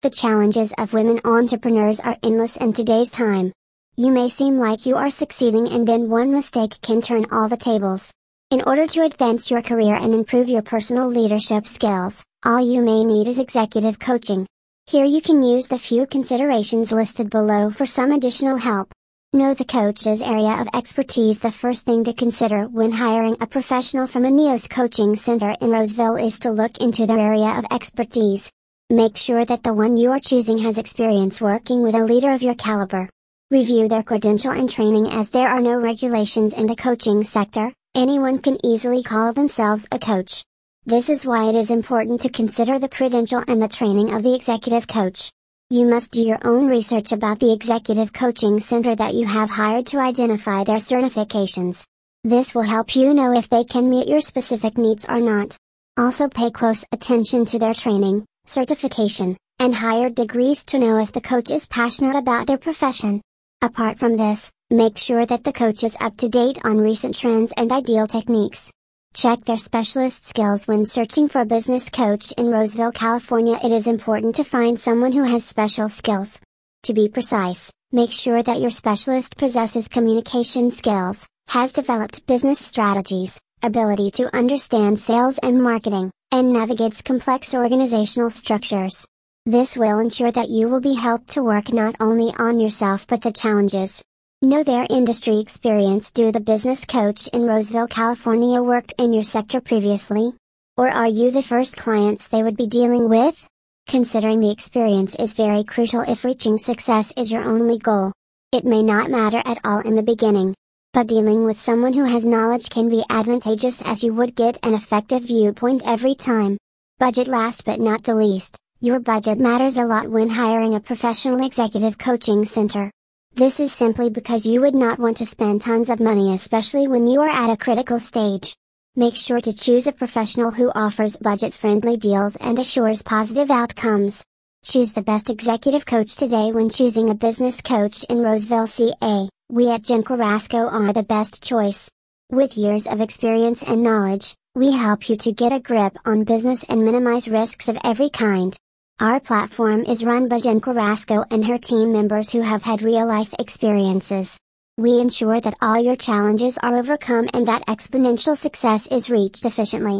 The challenges of women entrepreneurs are endless in today's time. You may seem like you are succeeding and then one mistake can turn all the tables. In order to advance your career and improve your personal leadership skills, all you may need is executive coaching. Here you can use the few considerations listed below for some additional help. Know the coach's area of expertise. The first thing to consider when hiring a professional from an EOS coaching center in Roseville is to look into their area of expertise. Make sure that the one you are choosing has experience working with a leader of your caliber. Review their credential and training as there are no regulations in the coaching sector, anyone can easily call themselves a coach. This is why it is important to consider the credential and the training of the executive coach. You must do your own research about the executive coaching center that you have hired to identify their certifications. This will help you know if they can meet your specific needs or not. Also pay close attention to their training, certification, and higher degrees to know if the coach is passionate about their profession. Apart from this, make sure that the coach is up to date on recent trends and ideal techniques. Check their specialist skills when searching for a business coach in Roseville, California. It is important to find someone who has special skills. To be precise, make sure that your specialist possesses communication skills, has developed business strategies, ability to understand sales and marketing, and navigates complex organizational structures. This will ensure that you will be helped to work not only on yourself but the challenges. Know their industry experience. Do the business coach in Roseville, California worked in your sector previously? Or are you the first clients they would be dealing with? Considering the experience is very crucial if reaching success is your only goal. It may not matter at all in the beginning, but dealing with someone who has knowledge can be advantageous as you would get an effective viewpoint every time. Budget last but not the least, your budget matters a lot when hiring a professional executive coaching center. This is simply because you would not want to spend tons of money especially when you are at a critical stage. Make sure to choose a professional who offers budget friendly deals and assures positive outcomes. Choose the best executive coach today when choosing a business coach in Roseville, CA. We at Jen Carrasco are the best choice. With years of experience and knowledge, we help you to get a grip on business and minimize risks of every kind. Our platform is run by Jen Carrasco and her team members who have had real life experiences. We ensure that all your challenges are overcome and that exponential success is reached efficiently.